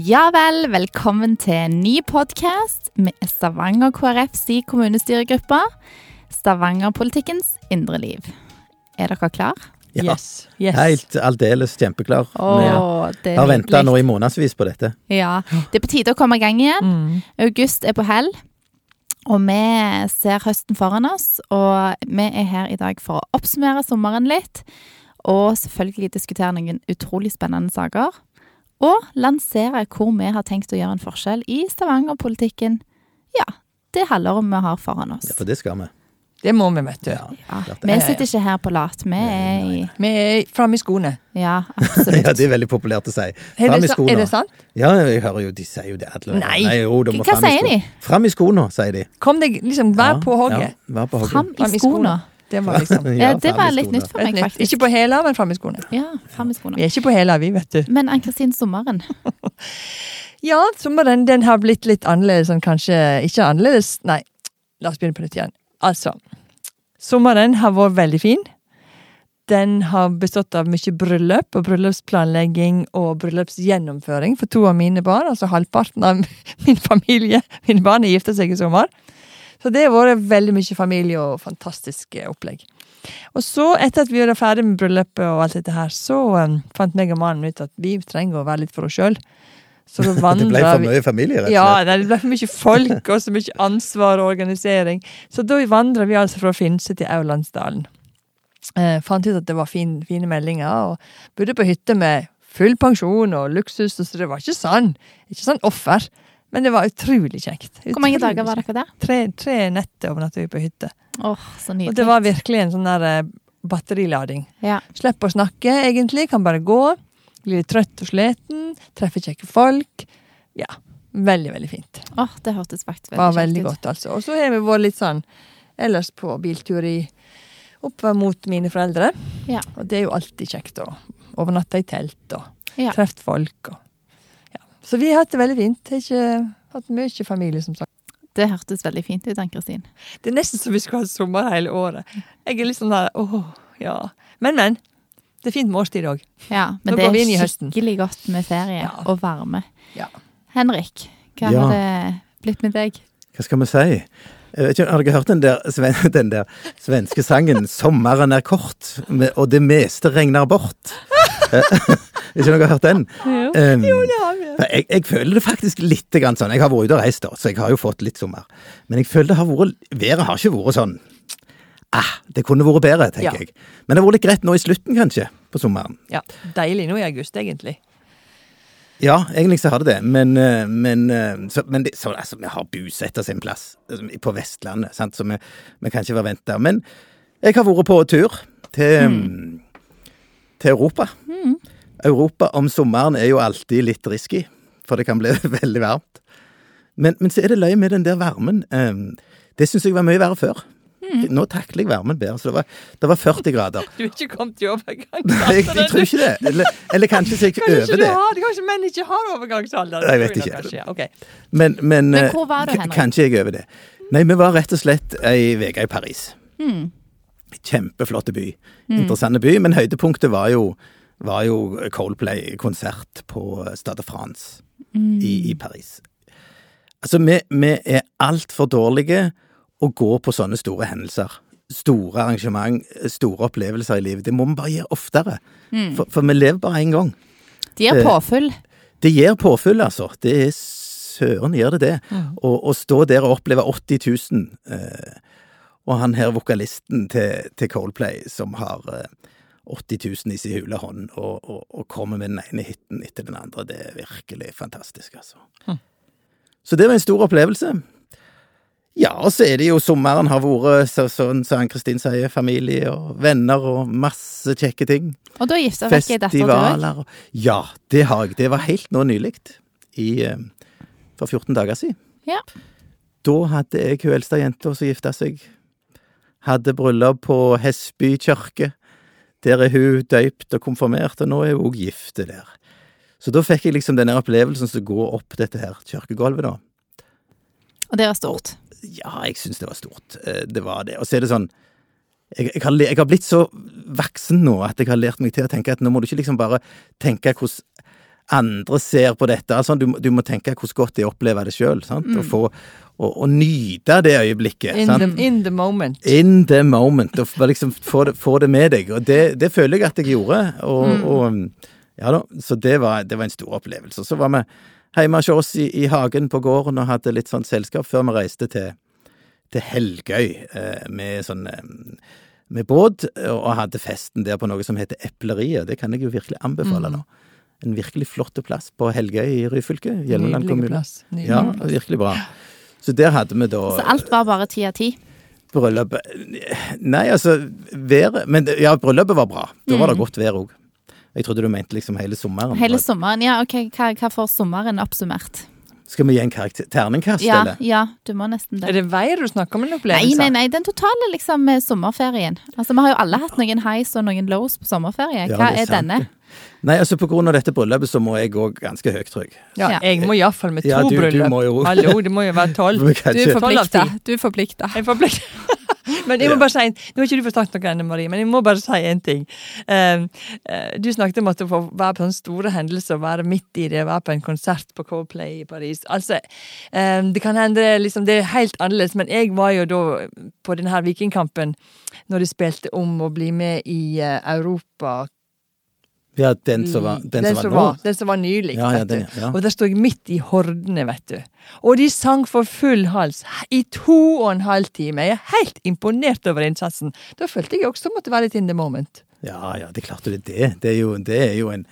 Ja vel, velkommen til en ny podkast med Stavanger KrFs kommunestyregruppe. Stavangerpolitikkens indre liv. Er dere klar? Ja. Yes. yes. Helt aldeles kjempeklar. Vi Åh, har venta nå i månedsvis på dette. Ja, Det er på tide å komme i gang igjen. Mm. August er på hell, og vi ser høsten foran oss. Og vi er her i dag for å oppsummere sommeren litt, og selvfølgelig diskutere noen utrolig spennende saker. Og lansere hvor vi har tenkt å gjøre en forskjell i Stavanger-politikken. Ja, det halvåret vi har foran oss. Ja, For det skal vi. Det må vi, vet du. Ja, Ja, vi sitter ikke her på lat. Vi er i Vi er framme i skoene. Ja, absolutt. ja, det er veldig populært å si. Fram det, i skoene. er det sant? Ja, jeg hører jo de sier jo det. Alle. Nei. jo, de Hva sier de? Fram i skoene, sier de. Kom deg liksom, vær på hogget. Ja, vær på hogget. Fram i skoene. Det var liksom Ja, det var litt nytt for meg, faktisk. Ikke på hæla, men fram i skoene. Ja, fram i skoene. Vi er ikke på hæla, vi, vet du. Men Ann-Kristin, sommeren. Ja, sommeren den har blitt litt annerledes enn kanskje Ikke annerledes, nei. La oss begynne på nytt igjen. Altså, sommeren har vært veldig fin. Den har bestått av mye bryllup og bryllupsplanlegging og bryllupsgjennomføring for to av mine barn. Altså halvparten av min familie. Mine barn har gifta seg i sommer. Så det har vært veldig mye familie og fantastiske opplegg. Og så, etter at vi var ferdig med bryllupet og alt dette her, så um, fant meg og mannen ut at vi trenger å være litt for oss sjøl. Så da Det ble for mye familie, rett og slett. Ja, det ble for mye folk og så mye ansvar og organisering. Så da vandra vi altså fra Finse til Aurlandsdalen. Eh, fant ut at det var fin, fine meldinger, og bodde på hytte med full pensjon og luksus, så det var ikke sånn. Ikke sånn offer. Men det var utrolig kjekt. Hvor mange dager var dere der? Tre, tre netter overnatta vi på hytte. Åh, så nydelig. Og det var virkelig en sånn der eh, batterilading. Ja. Slipp å snakke, egentlig. Kan bare gå. Blir litt trøtt og sliten. Treffer kjekke folk. Ja. Veldig, veldig fint. Åh, det hørtes faktisk var veldig veldig kjekt ut. godt, altså. Og så har vi vært litt sånn ellers på biltur i oppover mot mine foreldre. Ja. Og det er jo alltid kjekt å overnatte i telt og Ja. treffe folk. Og. Så vi har hatt det veldig fint. Har ikke hatt mye familie, som sagt. Det hørtes veldig fint ut, Ann-Kristin. Det er nesten som vi skulle ha sommer hele året. Jeg er litt sånn der åh, ja. Men, men. Det er fint med årstid òg. Ja, men Nå det er skikkelig godt med ferie Ja. og varme. Ja. Henrik, hva Ja. har det blitt med deg? Hva skal vi si? Jeg vet ikke, Har dere hørt den der, sven- den der svenske sangen 'Sommeren er kort', med, og det meste regner bort? Eh, ikke dere har hørt den? Jo, Um, det har vi. Jeg, jeg føler det faktisk litt grann sånn. Jeg har vært ute og reist, da, så jeg har jo fått litt sommer. Men jeg føler det har vært Været har ikke vært sånn Ah, det kunne vært bedre, tenker Ja. jeg. Men det har vært litt greit nå i slutten, kanskje, på sommeren. Ja, Deilig nå i august, egentlig. Ja, egentlig så har det det, men, eh, men, eh, så, men det, så, altså, vi har bosatt oss en plass altså, på Vestlandet, sant? så vi, vi kan ikke være vent der. Men jeg har vært på tur til, mm. Til Europa. Europa om sommeren er jo alltid litt risky, for det kan bli veldig varmt. Men, men så er det løye med den der varmen. det syns jeg var mye verre før. Nå takler jeg varmen bedre. Så det var, det var 40 grader. Du er ikke kommet i overgangsalder? Nei, jeg, jeg tror ikke det. Eller, eller kanskje så jeg ikke du det. har kanskje menn ikke har overgangsalder. Jeg vet ikke. kanskje, ja. Men, men, Men eh, hvor var du, k- Henrik? Kanskje jeg øver det. Nei, vi var rett og slett ei uke i Paris. Hmm. Kjempeflotte by. Interessante by, men høydepunktet var jo, var jo Coldplay-konsert på Stade de France i, i Paris. Altså, vi, vi er altfor dårlige å gå på sånne store hendelser. Store arrangement, store opplevelser i livet. Det må vi bare gjøre oftere. For, for vi lever bare én gang. Det gir Eh, påfyll. Det gir påfyll, altså. Det er søren gjør det det. Å å stå der og oppleve 80 000, eh, og han her vokalisten til, til Coldplay som har eh, 80 000 i sin hule hånd, og, og, og kommer med den ene hiten etter den andre, det er virkelig fantastisk, altså. Så det var en stor opplevelse. Ja, og så er det jo sommeren har vært, så- sånn som Ann-Kristin sier, familie og venner og masse kjekke ting. Og da gifta vekk ei datter, du òg. Ja, det har jeg. Det var helt nå nylig. Eh, For 14 dager siden. Ja. Da hadde jeg hun eldste jenta som gifta seg. Hadde bryllup på Hesby kirke. Der er hun døypt og konfirmert, og nå er hun òg gift der. Så da fikk jeg liksom denne opplevelsen som går opp dette her kirkegulvet, da. Og det var stort. Ja, jeg syns det var stort. Eh, Det var det. Og så er det sånn jeg, jeg, har, jeg har blitt så voksen nå at jeg har lært meg til å tenke at nå må du ikke liksom bare tenke hvordan andre ser på dette. Altså, du, du må tenke hvordan godt de opplever det sjøl, Mm. og, få- og, og nyte det øyeblikket. In, sant? the, in the moment. In the moment, og liksom få det, få det med deg. Og det, det føler jeg at jeg gjorde. Og, Mm. og ja da, så det var, det var en stor opplevelse. Så var vi hjemme hos oss i, i hagen på gården og hadde litt sånn selskap før vi reiste til, til Helgøy eh, med sånn eh, med båt, og hadde festen der på noe som heter Epleriet. Det kan jeg jo virkelig anbefale Mm. nå. En virkelig flott plass på Helgøy i Ryfylke. Hjelmeland kommune. plass. Nydelig Ja, virkelig bra. Så der hadde vi da Så alt var bare ti av ti. Bryllupet Nei, altså været Men ja, bryllupet var bra. Da var det godt vær òg. Jeg trodde du mente liksom hele sommeren. Hele sommeren. Ja, ok, hva, hva får sommeren oppsummert? Skal vi gi en karakter, terningkast, Ja, eller? ja, du må nesten det. Er det. veier du snakker om, eller Nei, opplevelser? nei, nei, den totale liksom sommerferien. Altså, Vi har jo alle hatt noen highs og noen lows på sommerferie. Hva ja, er er sant, denne? Nei, altså av dette bryllupet så må jeg gå ganske høyt, tror jeg. Ja, jeg må iallfall med to Ja, du- du må jo- Hallo, det må jo være tolv. Du er forplikta. Du er forplikta. Men jeg må bare si en, Nå har ikke du fått sagt noe ennå, Marie, men jeg må bare si en ting. Eh, eh, du snakket om at å få være på sånne store hendelser og være midt i det, være på en konsert på Coldplay i Paris. Altså, eh, Det kan hende liksom, det er helt annerledes, men jeg var jo da på denne Vikingkampen når de spilte om å bli med i eh, Europa Ja, den som var, den som var nå. den som var nylig. Ja, ja, den, ja. Og der sto jeg midt i hordene, vet du. Og de sang for full hals i to og en halv time. Jeg er helt imponert over innsatsen. Da følte jeg også måtte være litt in the moment. Ja, ja, det klarte du det. Det er jo, det er jo en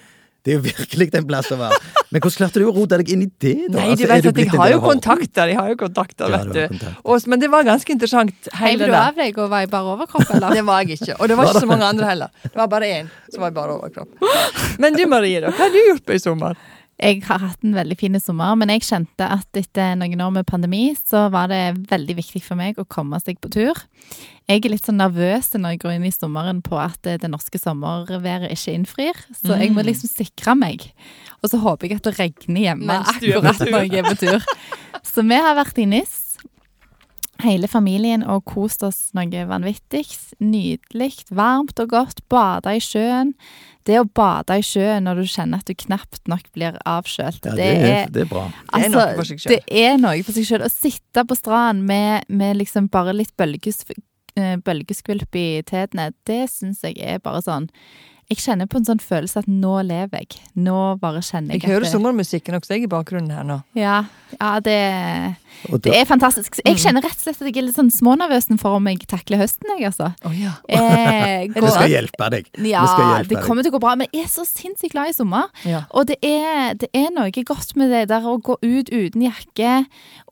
det er jo virkelig en plass å være. Men hvordan klarte du å rote deg inn i det, da? Nei, Altså, du er vet at jeg har jo kontakter, jeg har jo kontakter, vet du du. kontakt. Og, men det var ganske interessant. Heiv du av deg og var i bare overkropp, eller? Det var jeg ikke. Og det var ikke så mange andre heller. Det var bare én som var i bare overkropp. Men du Marie, da. Hva har du gjort på i sommer? Jeg har hatt en veldig fin sommer, men jeg kjente at etter noen år med pandemi, så var det veldig viktig for meg å komme seg på tur. Jeg er litt sånn nervøs når jeg går inn i sommeren på at det norske sommerværet ikke innfrir, så jeg må Mm. liksom sikre meg. Og så håper jeg at det regner hjemme akkurat når jeg er på tur. Så vi har vært i NIS, hele familien, og kost oss noe vanvittig. Nydelig, varmt og godt. Bada i sjøen. Det å bade i sjøen når du kjenner at du knapt nok blir avkjølt, Ja, det, det, er, det er bra. Det er noe for seg selv. Det er noe for seg sjøl. Å sitte på stranden med, med liksom bare litt bølges, eh, bølgeskvulp i tetene, det syns jeg er bare sånn Jeg kjenner på en sånn følelse at nå lever jeg. Nå bare kjenner jeg, Jeg hører sommermusikken også, jeg, i bakgrunnen her nå. Ja, ja det, Og det er fantastisk. Jeg kjenner rett og slett at jeg er litt sånn smånervøs for om jeg takler høsten, jeg, altså. Oh, ja. Eh, går- skal hjelpe deg. Ja, det, hjelpe det kommer til å gå bra. Men jeg er så sinnssykt glad i sommer. ja. Og det er, det er noe godt med det der å gå ut uten jakke.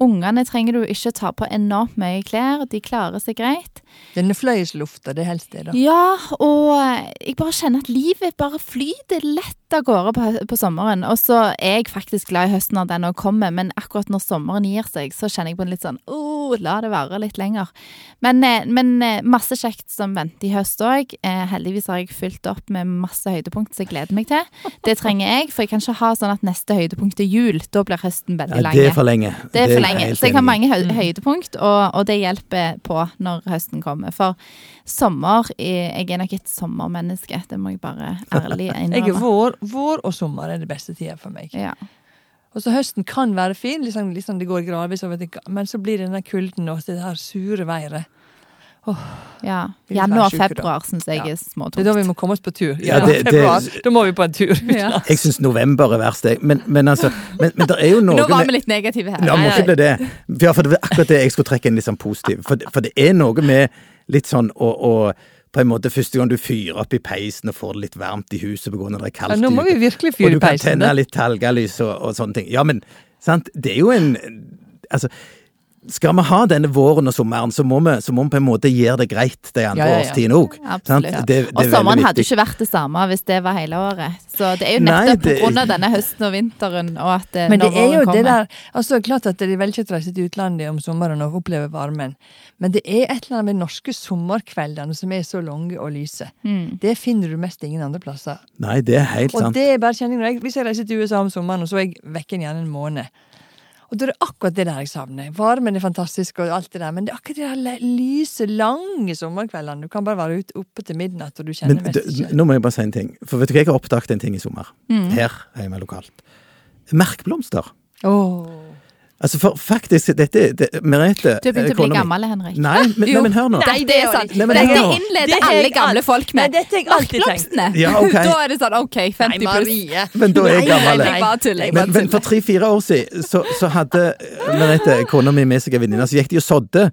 Ungene trenger du ikke ta på enormt mye klær, de klarer seg greit. Denne fløyeslufta, det er helst det, da. Ja, og jeg bare kjenner at livet bare flyter lett av gårde på, på sommeren. Og så er jeg faktisk glad i høsten når den nå kommer, men akkurat når sommeren gir seg, så kjenner jeg på en litt sånn oh, la det være litt lenger. Men, eh, men eh, masse kjekt som venter i høst òg. Heldigvis har jeg fylt opp med masse høydepunkt som jeg gleder meg til. Det trenger jeg, for jeg kan ikke ha sånn at neste høydepunkt er jul. Da blir høsten veldig Ja, det er for lenge. Det er for jeg lenge. Så jeg har mange høy høydepunkt, og, og det hjelper på når høsten kommer. For sommer er- Jeg er nok et sommermenneske, det må jeg bare ærlig Jeg er innrømme. vår, vår og sommer er det beste tida for meg. Ja. Og så høsten kan være fin, liksom, liksom det går gradvis over Men så blir det denne kulden og det her sure været. ja. Vil Januar, være syke da. februar syns jeg Ja. er Det er da vi må komme oss på tur. Ja, Ja, det- det- Da må vi på en tur. Ja. Jeg syns november er verst, jeg. Men, men altså Men, men det er jo noe Nå var vi litt negative her. Ja, må ikke bli det. Ja, for det var akkurat det jeg skulle trekke inn litt sånn positiv. For, det- for det er noe med litt sånn å, å på en måte Første gang du fyrer opp i peisen og får det litt varmt i huset på grunn av det er Ja, nå må vi virkelig fyre peisen. og du kan tenne litt talgalys og, og sånne ting. Ja, men sant, det er jo en Altså, skal vi ha denne våren og sommeren, så må vi, så må vi på en måte gjøre det greit de andre Ja, ja, ja. årstidene òg. Og sommeren hadde jo ikke vært det samme hvis det var hele året. Så det er jo Nei, nettopp det- på grunn av denne høsten og vinteren og at eh, Men det våren er jo kommer. det der altså Klart at det er vel ikke å reise til utlandet om sommeren og oppleve varmen, men det er et eller annet med norske sommerkveldene som er så lange og lyse. Mm. Det finner du mest ingen andre plasser. Nei, det er helt Og sant. det er bare kjenning Hvis jeg reiser til USA om sommeren, og så er jeg vekken gjerne en måned. Og da er det akkurat det der jeg savner. Varmen er fantastisk, og alt det der, men det er akkurat de der lyse, lange sommerkveldene. Du kan bare være ute oppe til midnatt, og du kjenner Men mest ikke. nå må jeg bare si en ting. For vet du hva jeg har oppdaget en ting i sommer? Mm. Her hjemme lokalt. Merkblomster. Åh. Altså, for faktisk, dette det, Merete Du har begynt å eh, bli gammel, Henrik. Nei, men, nei, men hør nå. Nei, det er sant. Nei, men Dette innleder. Det alle gamle alt- folk Nei, med. dette har jeg alltid tenkt. Ja, ok. Da er det sånn OK, 50 Nei, pluss. Marie. Men da er jeg Nei, gammel. nei, Jeg bare tuller. Jeg Men, men for tre-fire år siden så, så hadde Merete, kona mi, med seg en venninne, så gikk de og sådde.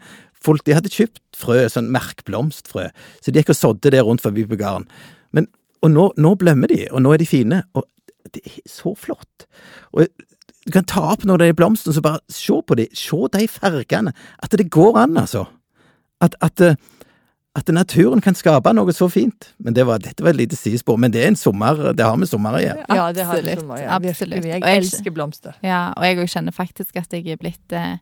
Folk, de hadde kjøpt frø, sånn merkblomstfrø, så de gikk og sådde det rundt forbi på gården. Men, og nå, nå blømmer de, og nå er de fine, og det er så flott. Og du kan ta opp når det er blomster, så bare se på de, se de fargene, at det går an, altså. At, at, eh, at naturen kan skape noe så fint. Men det var, dette var et lite sidespor, men det er en sommer, det har med sommer å gjøre. Ja, det har vi sommer igjen. ja, absolutt. Jeg- elsker blomster. Ja, og jeg òg kjenner faktisk at jeg er blitt eh,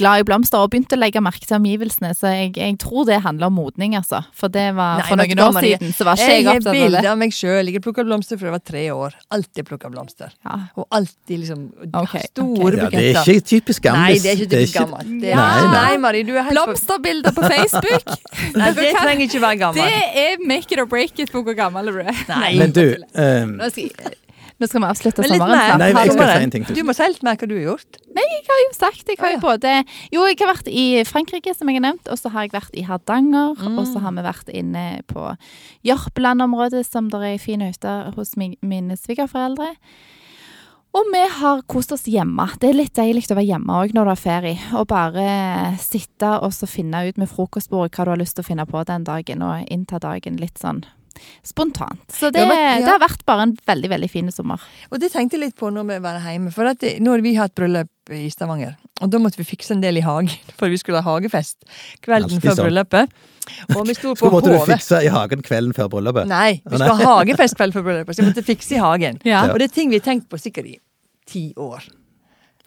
glad i blomster og begynte å legge merke til omgivelsene. Så jeg, jeg tror det handler om modning, altså. For det var Nei, for noen år siden så var ikke Jeg jeg opptatt av bilde av meg sjøl. Jeg har plukka blomster fra jeg var tre år. Alltid plukka blomster. Ja. Og alltid liksom okay, store Ja, det er ikke typisk gammelt. Nei, det er ikke typisk gammelt. Det Ja. Nei, nei. Nei, Marie, du er helt. Blomsterbilder på Facebook! Nei, det trenger ikke være Det er make it or break it på hvor gammel du er. Nei. Men du, eh, Nå skal, vi avslutte Men sommeren snart. Nei, jeg skal si en ting til. Du må si litt mer hva du har gjort. Nei, jeg har jo sagt Jeg har jo både Jo, jeg har vært i Frankrike, som jeg har nevnt, og så har jeg vært i Hardanger. Mm. Og så har vi vært inne på Jørpeland-området, som det er ei fin hytte hos mi- mine svigerforeldre. Og vi har kost oss hjemme. Det er litt deilig å være hjemme òg når du har ferie. Og bare sitte og så finne ut med frokostbordet hva du har lyst til å finne på den dagen, og innta dagen litt sånn spontant. Så det, Ja, men- ja. det har vært bare en veldig, veldig fin sommer. Og det tenkte jeg litt på når vi var hjemme. For at det, nå har vi hatt bryllup i Stavanger, og da måtte vi fikse en del i hagen. For vi skulle ha hagefest kvelden Alltid før sånn. bryllupet. Og vi sto så på måtte du fikse i hagen kvelden før bryllupet. Nei, vi skulle ha hagefest kvelden før bryllupet, så vi måtte fikse i hagen. Ja. Og det er ting vi har tenkt på sikkert i ti år.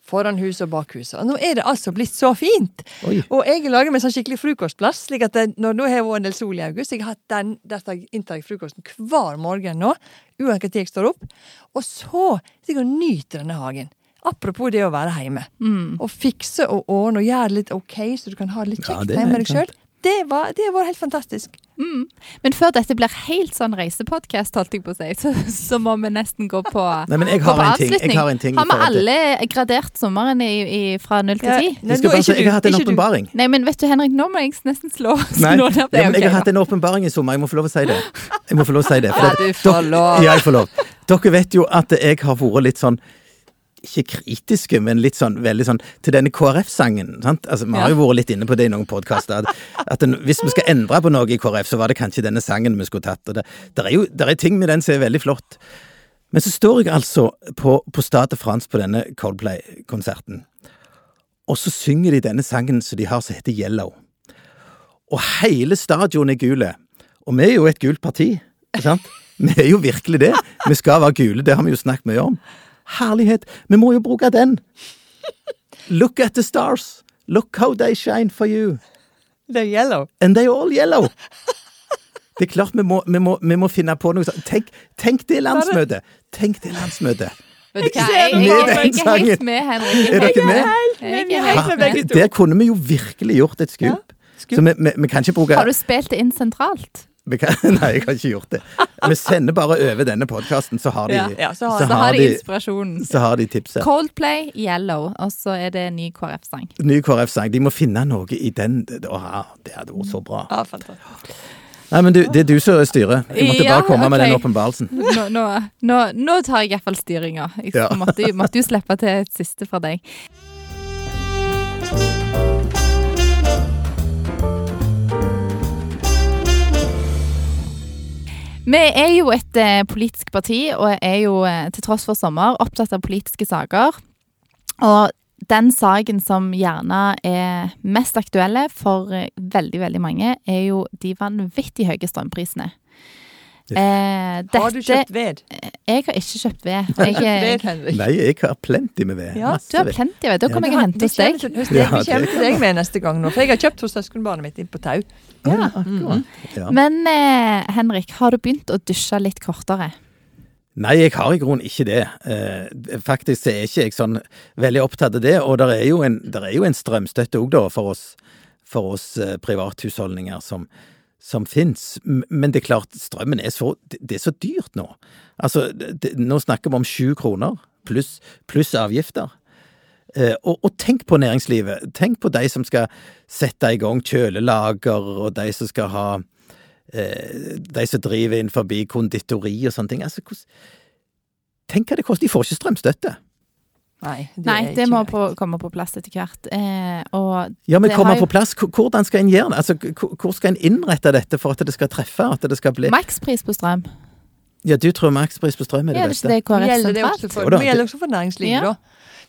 Foran huset og bak huset. Og nå er det altså blitt så fint! Oi. Og jeg lager meg sånn skikkelig frokostplass, slik at det, når Nå har vært en del sol i august Jeg har hatt den, jeg- inntar jeg frokosten hver morgen nå, uansett når jeg står opp. Og så sitter jeg og nyter denne hagen. Apropos det å være hjemme. Mm. Og fikse og ordne og gjøre det litt ok, så du kan ha det litt kjekt det er hjemme med deg sjøl. Det, var- det har vært helt fantastisk. Mm. Men før dette blir helt sånn reisepodkast, holdt jeg på å si, så, så må vi nesten gå på, Nei, men jeg har på en ting. Jeg avslutning. har en ting Har vi alle gradert sommeren i, i, fra null til Ja, ti? nei, Jeg, jeg har hatt en åpenbaring. Nei, men vet du Henrik, nå må jeg nesten slå, Nei, slå ned ja, men jeg har hatt en åpenbaring i sommer. Jeg må få lov å si det. Jeg må få lov å si det. Ja, du får dere- lov. Ja, jeg får lov. Dere vet jo at jeg har vært litt sånn ikke kritiske, men litt sånn veldig sånn til denne KrF-sangen. sant? Altså, Vi har jo vært litt inne på det i noen podkaster. At, at den, hvis vi skal endre på noe i KrF, så var det kanskje denne sangen vi skulle tatt. og Det, der er jo der er ting med den som er veldig flott. Men så står jeg altså på, på Stade de France på denne Coldplay-konserten, og så synger de denne sangen som de har som heter Yellow. Og hele stadion er gule. Og vi er jo et gult parti, sant? Vi er jo virkelig det. Vi skal være gule, det har vi jo snakket mye om. Herlighet, vi må jo bruke den! Look at the stars! Look how they shine for you! Er yellow. And they're all yellow! Det er klart vi må, vi må, vi må finne på noe sånt. Tenk, tenk det landsmøtet! Tenk det landsmøtet! Vet du hva, jeg, jeg, jeg, jeg er ikke helt med, Henrik. Er dere med? Er er. Der kunne vi jo virkelig gjort et skup. Ja. Så vi, vi, vi kan ikke bruke Har du spilt det inn sentralt? Kan, Nei, jeg har ikke gjort det. Vi sender bare over denne podkasten, så har de, Ja. Ja, så har- så Så har de inspirasjonen. så har de tipset. Coldplay, Yellow, og så er det ny KrF-sang. Ny KrF-sang. De må finne noe i den Å, det hadde vært så bra. Ja, fantastisk. Nei, men du, det er du som styrer. Jeg måtte Ja, bare komme med den åpenbarelsen. Nå, nå, nå, nå tar jeg iallfall styringa. Jeg måtte, måtte jo slippe til et siste fra deg. Vi er jo et eh, politisk parti, og er jo eh, til tross for sommer opptatt av politiske saker. Og den saken som gjerne er mest aktuelle for eh, veldig, veldig mange, er jo de vanvittig høye strømprisene. Eh, Har du kjøpt ved? Jeg har ikke kjøpt ved. Jeg, eh, ved, Henrik? Nei, jeg har plenty med ved. Ja, Masse du har plenty ved. Da Ja. kommer jeg Vi og henter hos deg. hos deg. Vi kommer til deg med neste gang nå, for jeg har kjøpt hos søskenbarnet mitt inn på Tau. Ja, Mm. Ja. Men eh, Henrik, har du begynt å dusje litt kortere? Nei, jeg har i grunnen ikke det. Eh, faktisk er ikke jeg sånn veldig opptatt av det, og det er jo en, er jo en strømstøtte òg, da, for oss, for oss eh, privathusholdninger som, som fins. Men det er klart, strømmen er så, det er så dyrt nå. Altså, det, nå snakker vi om sju kroner pluss plus avgifter. Eh, og, og, tenk på næringslivet. Tenk på de som skal sette i gang kjølelager, og de som skal ha eh, De som driver innenfor konditori og sånne ting. Altså, tenk hva det koster. De får ikke strømstøtte. Nei, det, Nei, det må på, komme på plass etter hvert. Eh, ja, men kommer på plass, hvordan skal en gjøre det? Altså, hvor skal en innrette dette for at det skal treffe? At det skal bli Makspris på strøm. Ja, du tror makspris på strøm er det beste? Ja, det er KrF gjelder det også for, det gjelder også for næringslivet, ja. da.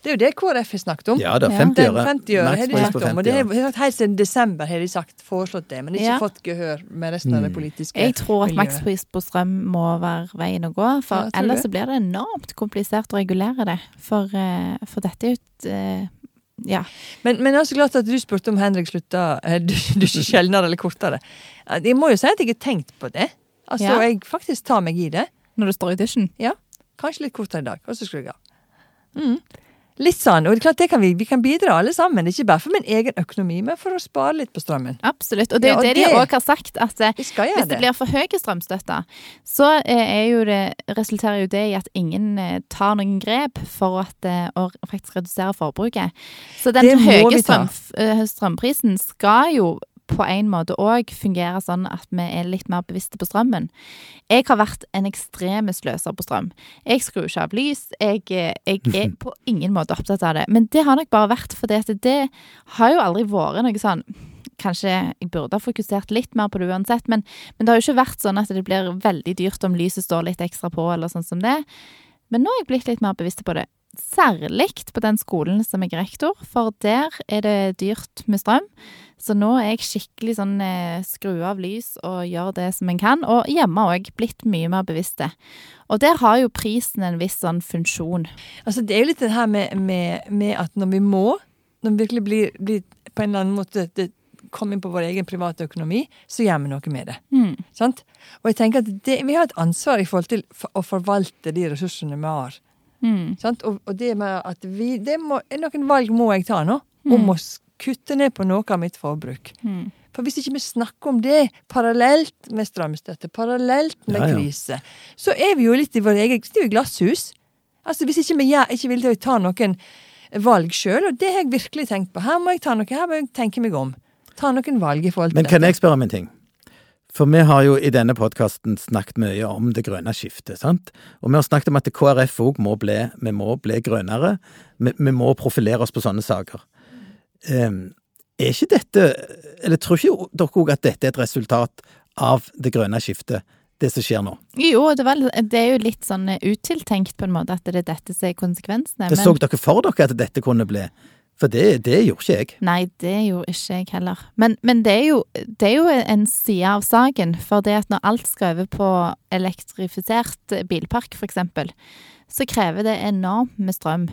Det er jo det KrF har snakket om. Ja da, 50 øre. 50 øre har de snakket om, og det har, Helt siden desember har de sagt, foreslått det, men ikke ja. fått gehør med resten av det mm. politiske Jeg tror at makspris på strøm må være veien å gå, for ja, ellers så blir det enormt komplisert å regulere det. For, uh, for dette er jo et uh, ja. Men, men altså glad at du spurte om Henrik slutta dusje sjeldnere eller kortere. Jeg må jo si at jeg har tenkt på det. Altså, ja. jeg faktisk tar meg i det. Når du står i dusjen? Ja. Kanskje litt kortere i dag, og så skrur jeg av. Mm. Litt sånn, og det er klart det kan vi, vi kan bidra alle sammen, ikke bare for min egen økonomi, men for å spare litt på strømmen. Absolutt, og det er jo ja, det, det de òg har sagt, at eh, hvis det, det blir for høye strømstøtter, så eh, jo det, resulterer jo det i at ingen eh, tar noen grep for at, å faktisk redusere forbruket. Så den høye strøm, strømprisen skal jo på en måte òg fungere sånn at vi er litt mer bevisste på strømmen. Jeg har vært en ekstrem sløser på strøm. Jeg skrur ikke av lys. Jeg, jeg, er på ingen måte opptatt av det. Men det har nok bare vært fordi at det har jo aldri vært noe sånn Kanskje jeg burde ha fokusert litt mer på det uansett, men, men det har jo ikke vært sånn at det blir veldig dyrt om lyset står litt ekstra på, eller sånn som det. Men nå har jeg blitt litt mer bevisst på det. Særlig på den skolen som jeg er rektor, for der er det dyrt med strøm. Så nå er jeg skikkelig sånn eh, skru av lys og gjør det som en kan. Og hjemme òg blitt mye mer bevisste. Og der har jo prisen en viss sånn funksjon. Altså det er jo litt det her med, med, med at når vi må, når vi virkelig blir, blir på en eller annen måte det, komme inn på vår egen private økonomi, så gjør vi noe med det. Mm. Og jeg tenker at det, vi har et ansvar i forhold til å forvalte de ressursene vi har. Mm. Og, og, det med at vi det må, Noen valg må jeg ta nå, om mm. å kutte ned på noe av mitt forbruk. Mm. For hvis ikke vi snakker om det parallelt med strømstøtte, parallelt med ja, ja. krise, så er vi jo litt i vår egen glasshus. Altså Hvis ikke vi ja, ikke vil ta noen valg sjøl, og det har jeg virkelig tenkt på. Her må jeg ta noe, her må jeg tenke meg om. Ta noen valg i forhold til Men kan dette. jeg spørre om en ting? For vi har jo i denne podkasten snakket mye om det grønne skiftet, sant? Og vi har snakket om at KrF òg må bli, vi må bli grønnere. Vi, vi, må profilere oss på sånne saker. Um, er ikke dette, eller tror ikke dere òg at dette er et resultat av det grønne skiftet? Det som skjer nå? Jo, det, var, det, er jo litt sånn utiltenkt på en måte at det er dette som er konsekvensene. Det men... Så dere for dere at dette kunne bli for det, det, gjorde ikke jeg. Nei, det gjorde ikke jeg heller. Men, men det, er jo, det, er jo, en side av saken. For det at når alt skal over på elektrifisert bilpark, f.eks., så krever det enormt med strøm.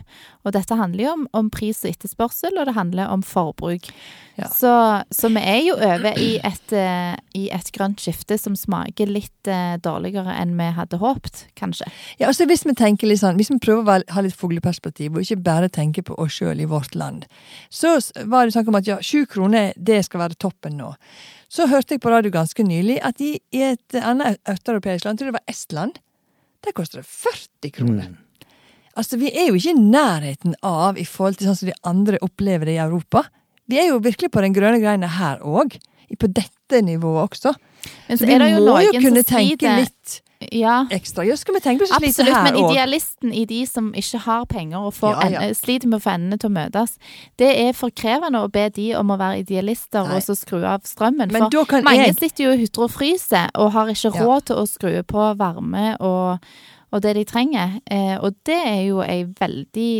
Og dette handler jo om, om pris og etterspørsel, og det handler om forbruk. Ja. Så, så, vi er jo over i et, uh, i et grønt skifte som smaker litt uh, dårligere enn vi hadde håpt, kanskje. Ja, altså Hvis vi tenker litt sånn, hvis vi prøver å ha litt fugleperspektiv, og ikke bare tenke på oss sjøl i vårt land, så var det snakk om at ja, sju kroner, det skal være toppen nå. Så hørte jeg på radio ganske nylig at i, i et annet østeuropeisk land, jeg tror det var Estland, der koster det 40 kroner. Mm. Altså, Vi er jo ikke i nærheten av i forhold til sånn som de andre opplever det i Europa. Vi er jo virkelig på den grønne greina her òg. På dette nivået også. Men så, så vi må jo kunne tenke litt ja. ekstra. Ja, skal vi tenke på så slite her òg? Men idealisten i de som ikke har penger og ja, ja. En, sliter med å få endene til å møtes, det er for krevende å be de om å være idealister Nei. og så skru av strømmen. Men for mange jeg... sitter jo og hutrer og fryser og har ikke råd til å skru på varme og, og det de trenger. Eh, og det er jo ei veldig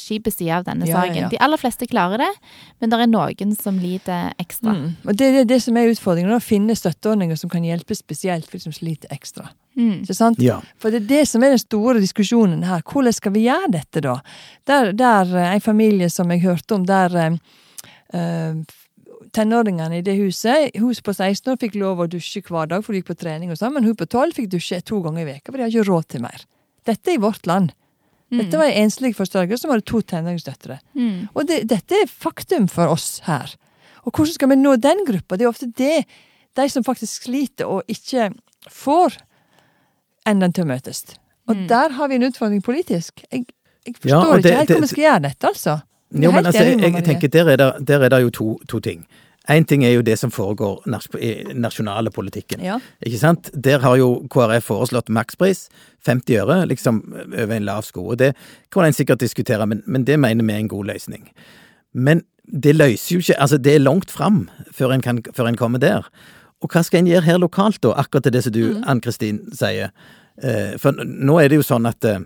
kjip side av denne ja, saken. Ja. De aller fleste klarer det, men det er noen som lider ekstra. Mm. Og Det er det som er utfordringen, å finne støtteordninger som kan hjelpe spesielt for de som sliter ekstra. Mm. Ikke sant? Ja. For det er det som er den store diskusjonen her. Hvordan skal vi gjøre dette, da? Der, der eh, en familie som jeg hørte om, der uh, tenåringene i det huset. Hun på 16 år fikk lov å dusje hver dag, for hun gikk på trening og sånn, men hun på 12 fikk dusje to ganger i veka, for de har ikke råd til mer. Dette er i vårt land. Dette var en enslig forsørger som hadde to tenåringsdøtre. Mm. Og det, dette er faktum for oss her. Og hvordan skal vi nå den gruppa? Det er ofte det, de som faktisk sliter og ikke får endene til å møtes. Og Mm. der har vi en utfordring politisk. Jeg, jeg forstår ja, det- ikke helt det- hvordan vi skal gjøre dette, altså. Jo, men altså, jeg, jeg tenker der er det, der er det jo to, to ting. Én ting er jo det som foregår i nasjonale politikken. Ja. Ikke sant? Der har jo KrF foreslått makspris, 50 øre, liksom over en lav sko. Og det kan en sikkert diskutere, men, men det mener vi er en god løsning. Men det løser jo ikke Altså, det er langt fram før en, kan, før en kommer der. Og hva skal en gjøre her lokalt, da? Akkurat til det som du, Ann-Kristin, sier. Eh, For nå er det jo sånn at, eh,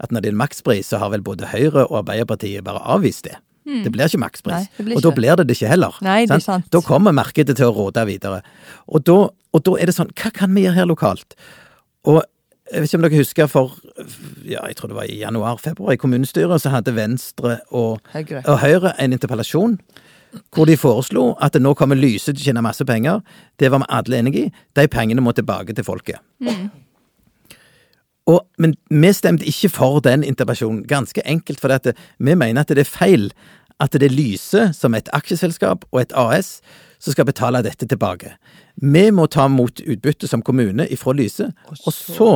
at når det er en makspris, så har vel både Høyre og Arbeiderpartiet bare avvist det. Det blir ikke makspris. Nei, det blir og da blir det det ikke heller. Nei, det er sant. Da kommer markedet til å råde videre. Og da, og da er det sånn, hva kan vi gjøre her lokalt? Og jeg vet ikke om dere husker for, ja, jeg tror det var i januar-februar i kommunestyret, så hadde Venstre og, Høyre. og Høyre en interpellasjon hvor de foreslo at det nå kommer Lyse til å tjene masse penger. Det var vi alle enige i. De pengene må tilbake til folket. Og, men vi stemte ikke for den interpellasjonen, ganske enkelt fordi at vi mener at det er feil at det er Lyse, som et aksjeselskap og et AS, som skal betale dette tilbake. Vi må ta mot utbytte som kommune ifra Lyse, og så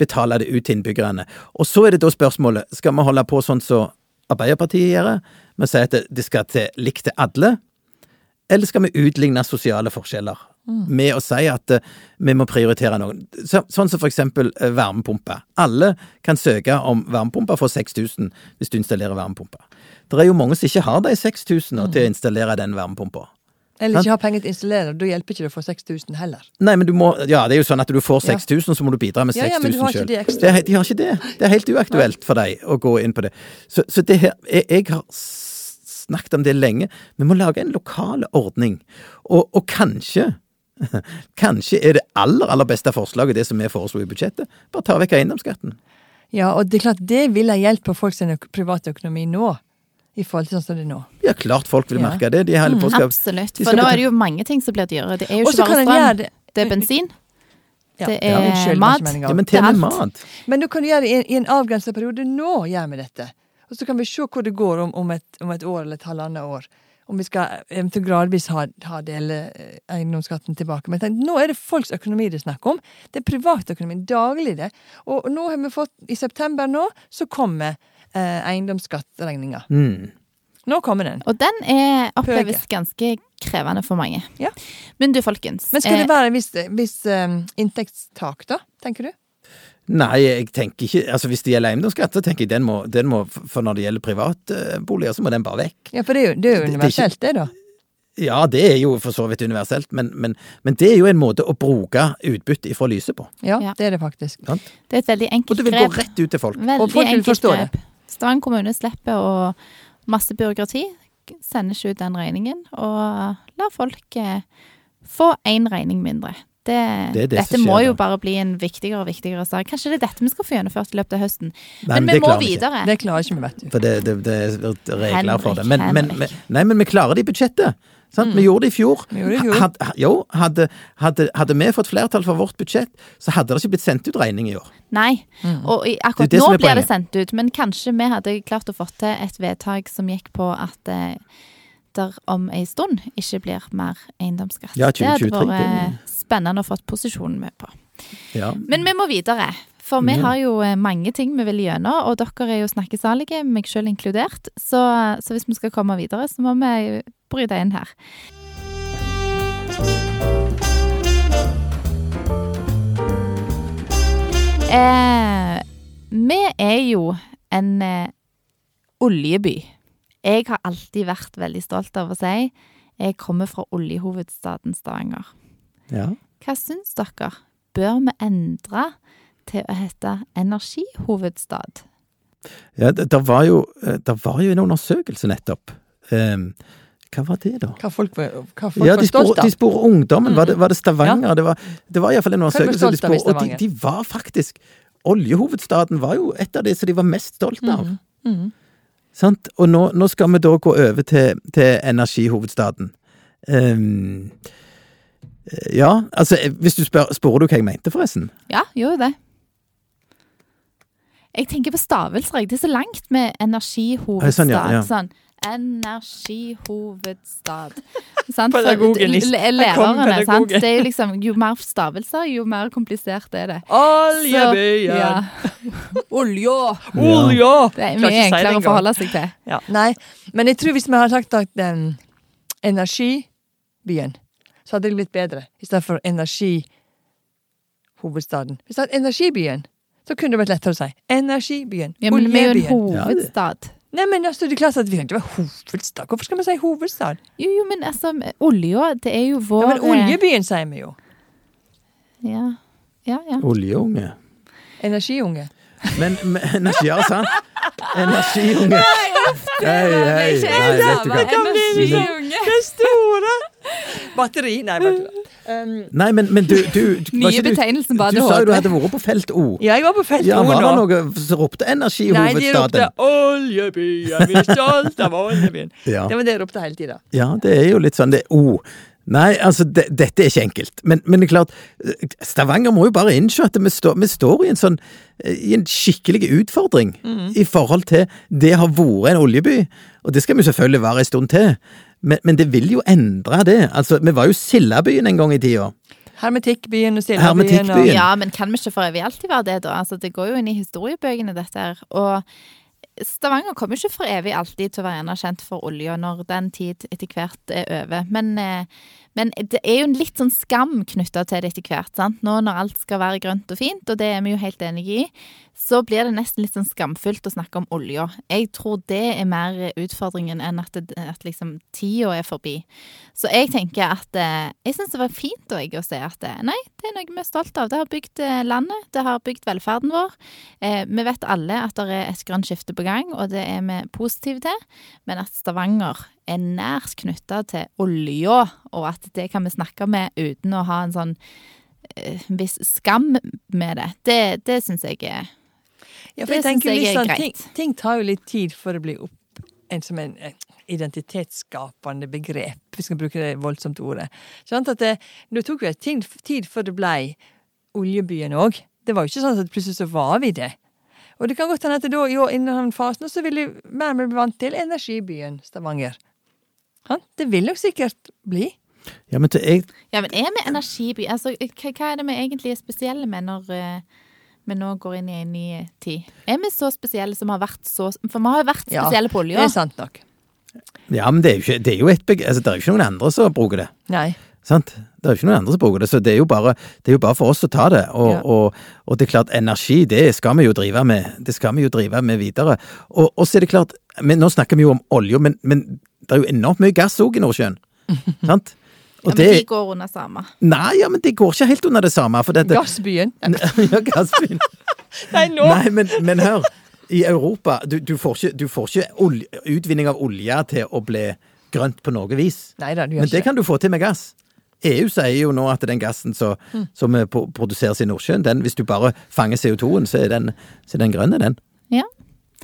betale det ut til innbyggerne. Og så er det da spørsmålet, skal vi holde på sånn som Arbeiderpartiet gjør, med å si at det- skal til likt til alle, eller skal vi utligne sosiale forskjeller med å si at eh, vi må prioritere noen? Så, sånn som for eksempel eh, varmepumpe. Alle kan søke om varmepumpe for 6000 hvis du installerer varmepumpe. Det er jo mange som ikke har de 6000 til å installere den varmepumpa. Eller ikke ha penger til å installere, da hjelper ikke det å få 6000 heller. Nei, men du må, ja, det er jo sånn at du får 6000, så må du bidra med Ja, ja, men du 6000 har ikke sjøl. de er he- De har ikke det. Det er helt uaktuelt for deg å gå inn på det. Så, så det her jeg, jeg har snakket om det lenge. Vi må lage en lokal ordning. Og, og kanskje Kanskje er det aller, aller beste forslaget det som vi foreslo i budsjettet. Bare ta vekk eiendomsskatten. Ja, og det er klart det vil hjelpe hjelp på folks private økonomi nå, i forhold til sånn som det er nå. Ja, klart folk vil merke det. De skal Absolutt. de For nå er det jo mange ting som blir dyrere. Det er jo ikke kan bare strøm. det Det er bensin. Ja. Det Ja, er unnskyld, det mat. Ja, men Det til og med mat. Men nå kan du gjøre det i en, i en avgrenset periode. Nå gjør vi dette. Og så kan vi se hvor det går om, om, et, om et år eller et halvannet år. Om vi skal eventuelt gradvis ha, ha dele eh, eiendomsskatten tilbake. Men tenk, nå er det folks økonomi det er snakk om. Det er privatøkonomien. Daglig, det. Og nå har vi fått, i september nå, så kommer eh, eiendomsskattregninga. Mm. Nå kommer den. Og den er, oppleves ganske krevende for mange. Ja. Men du, folkens. Men skal eh, det være viss, viss um, inntektstak, da? Tenker du? Nei, jeg tenker ikke Altså Hvis det gjelder eiendomsskatt, så tenker jeg den må, den må For når det gjelder privatboliger, så må den bare vekk. Ja, for det er jo, det er jo Det- det er ikke- det, da. Ja, det er jo for så vidt universelt, men, men, men det er jo en måte å bruke utbytte ifra lyset på. Ja, det er det faktisk. Ja. Det er et veldig Og enkelt det vil gå rett ut til folk. Veldig Og folk vil enkelt grep. det. Stavanger kommune slipper å masse byråkrati. Sender ikke ut den regningen, og lar folk eh, få én regning mindre. Det, Det det dette må jo bare bli en viktigere og viktigere sak. Kanskje det er dette vi skal få gjennomført i løpet av høsten. Nei, Men, det vi må ikke. videre. Det klarer ikke vi, vet du. For det, det, det er regler for det. Men, men, men, nei, men vi klarer det i budsjettet. Sant? Vi gjorde det i fjor. Vi det i fjor. Had, jo, hadde, hadde, hadde vi fått flertall for vårt budsjett, så hadde det ikke blitt sendt ut regning i år. Nei, og i, akkurat Det det nå blir poenget. det sendt ut. Men kanskje vi hadde klart å få til et vedtak som gikk på at eh, der om ei stund ikke blir mer eiendomsskatt. Ja, det hadde vært spennende å få posisjonen med på. Ja. Men vi må videre. For vi har jo eh, mange ting vi vil gjennom, og dere er jo snakkesalige, meg sjøl inkludert. Så, så hvis vi skal komme videre, så må vi bryte inn her. Eh, vi er jo en eh, oljeby. Jeg har alltid vært veldig stolt av å si jeg kommer fra oljehovedstaden Stavanger. ja. Hva syns dere? Bør vi endre til å hete energihovedstad? ja det, det, var jo, eh, det var jo en undersøkelse nettopp. Um, hva var det, da? Hva folk, var- hva folk Ja, de spor, stolt de av. spor ungdommen. Var det, var det Stavanger? Det var, det var iallfall en er undersøkelse. de spor- Og de, de var faktisk Oljehovedstaden var jo et av det som de var mest stolt av. Mhm. Sant? Og nå, nå skal vi da gå over til, til energihovedstaden. Ehm, eh, ja, altså, eh, hvis du spør Sporer du hva jeg mente, forresten? Ja, gjorde det. Jeg tenker på stavelser. Det er så langt med energihovedstad. Sånn, ja, ja. Sånn. Energihovedstad. Pedagogen i- Lærerne, sant. Det er jo liksom, jo mer stavelser, jo mer komplisert er det. Oljebyen! Ja. Olja! Olja! Det er mye enklere si å forholde seg til. Ja. Nei, men jeg tror hvis vi hadde sagt at um, energibyen, så hadde det blitt bedre. I stedet for energihovedstaden. Hvis det hadde vært energibyen, så kunne det vært lettere å si. Energibyen. Ja, men vi er jo en hovedstad. Nei, men altså, det er klart at vi kan ikke være hovedstad. Hvorfor skal vi si hovedstad? Jo, jo, men altså, olja, det er jo vår Ja, men oljebyen sier vi jo. Ja, ja. ja. Oljeunge. Energiunge. Men, men energi, ja, sant? Energiunge. Hei, hei, nei, vet du hva. Energiunge. Det store! Batteri. Nei, bare tull. Um, Nei, men, men du, du var Nye betegnelsen på Du sa jo du hadde vært på felt O. ja, jeg var på felt Ja, O var det nå. noe som ropte Nei, de ropte? 'Oljebyen, vi er stolt av oljebyen'. Ja. Det var det jeg ropte hele tida. ja, det er jo litt sånn det er O. Nei, altså, det, dette er ikke enkelt. Men, men det er klart, Stavanger må jo bare innse at vi, står- vi står i en sånn i en skikkelig utfordring i forhold til det har vært en oljeby. Og det skal vi selvfølgelig være en stund til. Men, men det vil jo endre det. Altså, Vi var jo Sildabyen en gang i tida. Hermetikkbyen og Sildabyen. Hermetikkbyen. og- Ja, men kan vi ikke for evig alltid være det, da? Altså, det går jo inn i historiebøkene, dette her. Og Stavanger kommer ikke for evig alltid til å være anerkjent for olja når den tid etter hvert er over. Men, eh, men det er jo en litt sånn skam knytta til det etter hvert. sant? Nå når alt skal være grønt og fint, og det er vi jo helt enige i, så blir det nesten litt sånn skamfullt å snakke om olja. Jeg tror det er mer utfordringen enn at, det, at liksom tida er forbi. Så jeg tenker at eh, Jeg syns det var fint da, jeg, å se at eh, nei, det er noe vi er stolt av. Det har bygd eh, landet, det har bygd velferden vår. Eh, vi vet alle at det er et grønt skifte på gang, og det er vi positive til. Men at Stavanger er nært knytta til olja, og at det kan vi snakke med uten å ha en sånn eh, viss skam med det, det, det syns jeg er Ja, for jeg tenker jeg liksom, ting, ting tar jo litt tid for å bli opp en som en identitetsskapende begrep, hvis vi skal bruke det voldsomt ordet. Sånn at det, det tok jo tid, tid før det blei oljebyen òg. Det var jo ikke sånn at plutselig så var vi det. Og det kan godt hende at da år, innen fasen så vil jeg mer bli vant til energibyen Stavanger. Det vil nok sikkert bli. Ja, men til, jeg, Ja, men er vi energiby? Altså, hva, er det vi egentlig er spesielle med når eh, vi nå går inn i en ny tid? Er vi så spesielle som har vært så For vi har jo vært Ja, spesielle på Det er sant nok. ja, men det er jo ikke, det er jo et beg... Altså, det er jo ikke noen andre som bruker det. Nei. Sant? Det er jo ikke noen andre som bruker det, så det er jo bare, det er jo bare for oss å ta det. Og, Ja. og, og det er klart, energi, det skal vi jo drive med. Det skal vi jo drive med videre. Og, og så er det klart, men nå snakker vi jo om olje, men, men det er jo enormt mye gass òg i Nordsjøen. sant? Ja, men men de det går under samme. Nei, ja, men det går ikke helt under det samme. For dette, Gassbyen. ja, gassbyen. Nei, nå! Nei, men, men hør. I Europa, du, du får ikke, du får ikke olje, utvinning av olje til å bli grønt på noe vis. Nei da, du gjør Men det ikke kan du få til med gass. EU sier jo nå at den gassen så, Mm. som produseres i Nordsjøen, den, hvis du bare fanger CO2-en, så er den, så er den grønne, den. Ja.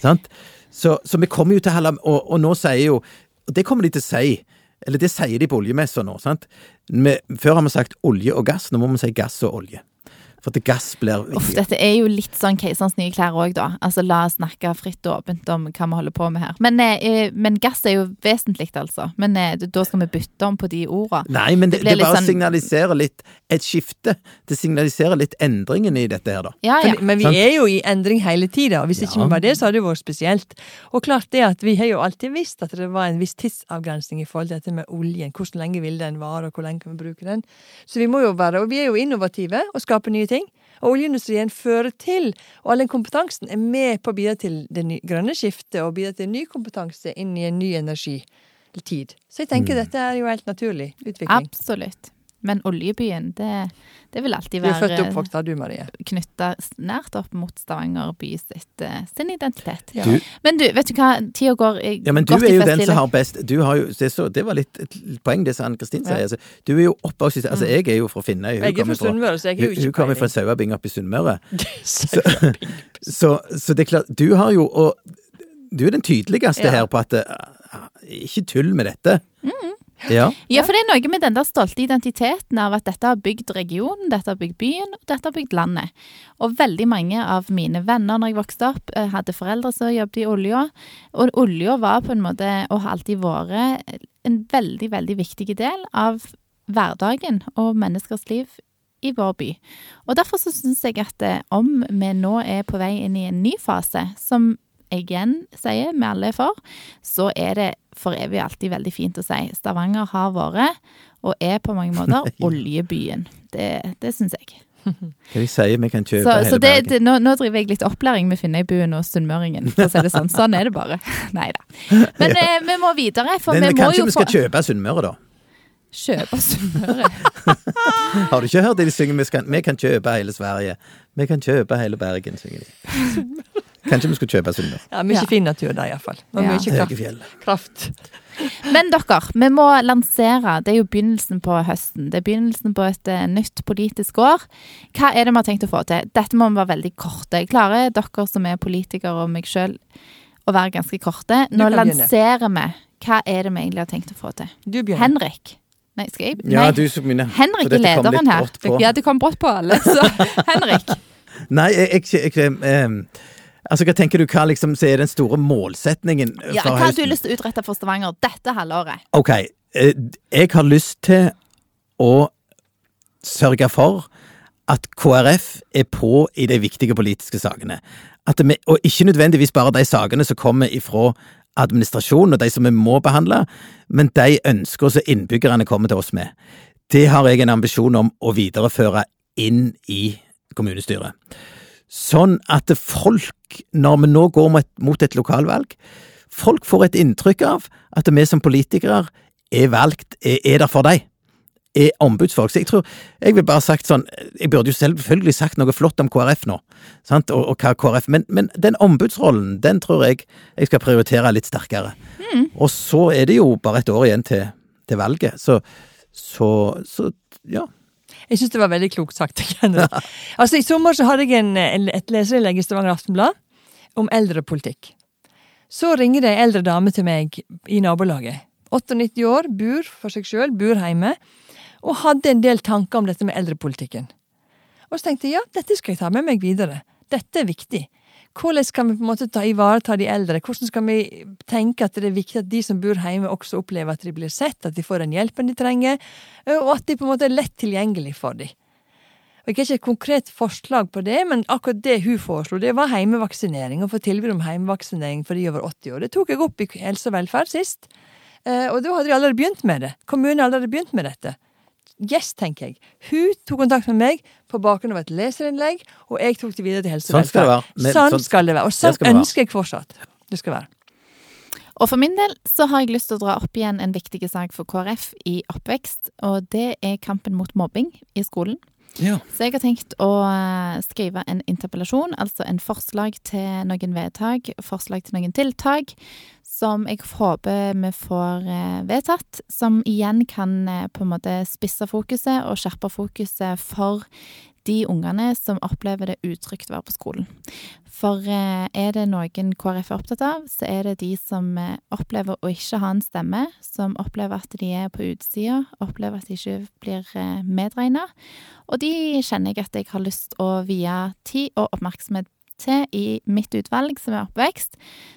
Sant? Så, så vi kommer jo til å og, og nå sier jo Og det kommer de til å si, eller det sier de på oljemessa nå, sant. Vi, før har vi sagt olje og gass, nå må vi si gass og olje. For at gass blir Uff, dette er jo litt sånn keiserens nye klær òg, da. Altså, la oss snakke fritt og åpent om hva vi holder på med her. Men, eh, men gass er jo vesentlig, altså. Men eh, da skal vi bytte om på de ordene. Nei, men det, Det det, bare sånn- signaliserer litt et skifte. Det signaliserer litt endringen i dette her, da. Ja, ja. Men, men vi er jo i endring hele tida, og hvis ikke Ja. vi var det, så hadde det vært spesielt. Og klart det at vi har jo alltid visst at det var en viss tidsavgrensning i forhold til dette med oljen. Hvor lenge vil den vare, og hvor lenge kan vi bruke den? Så vi må jo være, og vi er jo innovative og skaper nye ting. Og oljeindustrien fører til, og all den kompetansen er med på å bidra til det grønne skiftet og bidra til ny kompetanse inn i en ny energitid. Så jeg tenker dette er jo helt naturlig utvikling. Absolutt. Men oljebyen, det, det vil alltid være Du er født og være oppvokst der, du Marie. knytta nært opp mot Stavanger by sitt, eh, sin identitet. Ja. Du- Men du, vet du hva, tida går eh, Ja, men du er jo den som har best du har jo, det, så, det var litt et poeng, det som Ann-Kristin sier. Altså, du er jo oppvokst Altså, jeg er jo fra Finnøy. Hun Jeg er kommer fra Sunnmøre, så jeg har jo hun, ikke hun kommer fra. Sauabing oppe i Sunnmøre. Så, Så, så det er klart, du har jo Og du er den tydeligste Ja. her på at eh, Ikke tull med dette. Ja. Ja, for det er noe med den der stolte identiteten av at dette har bygd regionen, dette har bygd byen, og dette har bygd landet. Og veldig mange av mine venner når jeg vokste opp, eh, hadde foreldre som jobbet i olja. Og olja var på en måte, og har alltid vært, en veldig, veldig viktig del av hverdagen og menneskers liv i vår by. Og derfor så syns jeg at eh, om vi nå er på vei inn i en ny fase, som igjen sier vi alle er for, så er det for evig alltid veldig fint å si. Stavanger har vært, og er på mange måter, oljebyen. Det, det syns jeg. Hva de sier vi kan kjøpe Så, hele så det, det, nå, nå driver jeg litt opplæring med Finnøybuen og Sunnmøringen, for å si det sånn. Sånn er det bare. Nei da. Men eh, vi må videre, for Men vi må kanskje jo vi få skal kjøpe Sunnmøre, da? kjøpe Sunnmøre. Har du ikke hørt det de synger? Vi, skal, vi kan kjøpe hele Sverige. Vi kan kjøpe hele Bergen, synger de. Kanskje vi skal kjøpe Sunnmøre. Ja, Mye Ja. fin natur der, iallfall. Og Ja. mye kraft. kraft. Men dere, vi må lansere. Det er jo begynnelsen på høsten. Det er begynnelsen på et eh, nytt politisk år. Hva er det vi har tenkt å få til? Dette må vi være veldig korte. Klarer dere som er politikere og meg sjøl å være ganske korte? Nå lanserer vi. Hva er det vi egentlig har tenkt å få til? Du begynner. Henrik. Nei, skal jeg? Ja, Nei. du som begynner. Henrik er lederen her. Ja, det kom brått på alle, så Henrik. Nei, jeg, jeg, jeg, em, Altså, hva tenker du hva liksom er den store målsetningen Ja, for hva har du lyst til å utrette for Stavanger dette halvåret? Ok, eh, jeg har lyst til å sørge for at KrF er på i de viktige politiske sakene. At vi, og ikke nødvendigvis bare de sakene som kommer ifra administrasjonen og de som vi må behandle, men de ønsker som innbyggerne kommer til oss med. Det har jeg en ambisjon om å videreføre inn i kommunestyret. Sånn at folk, når vi nå går mot, et lokalvalg, folk får et inntrykk av at vi som politikere er valgt, er, er der for dem. Er ombudsfolk. Så jeg tror Jeg vil bare sagt sånn Jeg burde jo selvfølgelig sagt noe flott om KrF nå, sant, og, og hva KrF Men, men den ombudsrollen, den tror jeg jeg skal prioritere litt sterkere. Og så er det jo bare et år igjen til, til valget, så, så, så ja. Jeg syns det var veldig klokt sagt. Altså, I sommer så hadde jeg en, en, et leserinnlegg i Stavanger Aftenblad om eldrepolitikk. Så ringer det ei eldre dame til meg i nabolaget. 98 år, bor for seg sjøl, bor hjemme, og hadde en del tanker om dette med eldrepolitikken. Og så tenkte jeg ja, dette skal jeg ta med meg videre. Dette er viktig. Hvordan kan vi på en måte ta, ivareta de eldre? Hvordan skal vi tenke at det er viktig at de som bor hjemme, også opplever at de blir sett, at de får den hjelpen de trenger, og at de på en måte er lett tilgjengelig for dem? Og Jeg har ikke et konkret forslag på det, men akkurat det hun foreslo, det var heimevaksinering. Å få tilbud om heimevaksinering for de over 80 år. Det tok jeg opp i Helse og velferd sist. Og da hadde de allerede begynt med det. Kommunen hadde allerede begynt med dette. Yes, tenker jeg. Hun tok kontakt med meg på bakgrunn av et leserinnlegg, og jeg tok det videre til Helse og Sånn skal det være. Men Sånn sånn- skal det være. Og sånn ønsker jeg fortsatt det skal være. Og for min del så har jeg lyst til å dra opp igjen en viktig sak for KrF i oppvekst, og det er kampen mot mobbing i skolen. ja. Så jeg har tenkt å eh, skrive en interpellasjon, altså en forslag til noen vedtak, forslag til noen tiltak, som jeg håper vi får eh, vedtatt, som igjen kan eh, på en måte spisse fokuset og skjerpe fokuset for de ungene som opplever det utrygt å være på skolen. For eh, er det noen KrF er opptatt av, så er det de som opplever å ikke ha en stemme, som opplever at de er på utsida, opplever at de ikke blir medregna. Og de kjenner jeg at jeg har lyst å vie tid og oppmerksomhet til i mitt utvalg, som er oppvekst.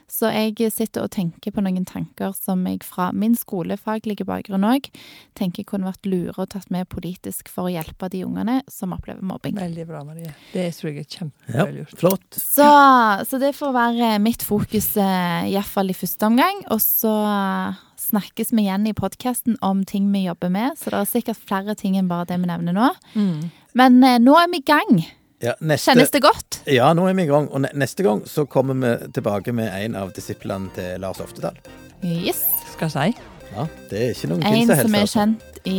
Så jeg sitter og tenker på noen tanker som jeg fra min skolefaglige bakgrunn òg tenker kunne vært lure og tatt med politisk for å hjelpe de ungene som opplever mobbing. Veldig bra, Marie. Det tror jeg er ja. kjempelurt. Flott. Så, så det får være mitt fokus, eh, iallfall i første omgang. Og så snakkes vi igjen i podkasten om ting vi jobber med, så det er sikkert flere ting enn bare det vi nevner nå. Mm. Men eh, nå er vi i gang. Ja, neste, Kjennes det godt? Ja, nå er vi i gang. Og neste gang så kommer vi tilbake med en av disiplene til Lars Oftedal. Yes. Skal jeg si. Ja, det er ikke noen En som er kjent i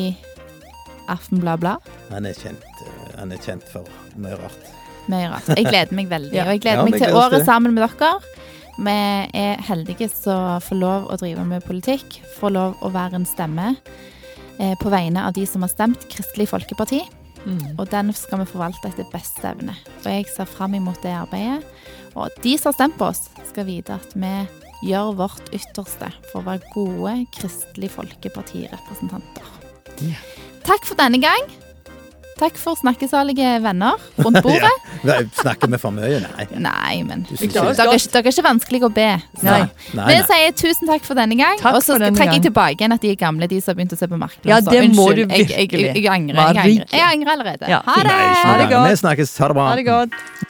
Aftenbladet. Han er kjent, eh, han er kjent for mye rart. Mye rart. Jeg gleder meg veldig. Ja. Og jeg gleder Ja, meg til gleder året det. sammen med dere. Vi er heldige som får lov å drive med politikk. Får lov å være en stemme eh, på vegne av de som har stemt Kristelig Folkeparti. Mm. Og den skal vi forvalte etter beste evne. Og jeg ser fram imot det arbeidet. Og de som har stemt på oss, skal vite at vi gjør vårt ytterste for å være gode Kristelig Folkeparti-representanter. Yeah. Takk for denne gang. Takk for snakkesalige venner rundt bordet. Ja. Snakker vi for mye? Nei. Nei, men dere er, ikke- er ikke vanskelig å be. Nei. Nei, Vi sier tusen takk for denne gang, Takk og så trekker jeg tilbake igjen at de er gamle, de som har begynt å se på Marklund. Ja, det må unnskyld, du jeg, jeg, jeg, virkelig. jeg, angrer. Jeg angrer, jeg angrer allerede. Ja. Ha det! Nei, Ha det godt. Vi snakkes. Ha det bra. Ha det godt.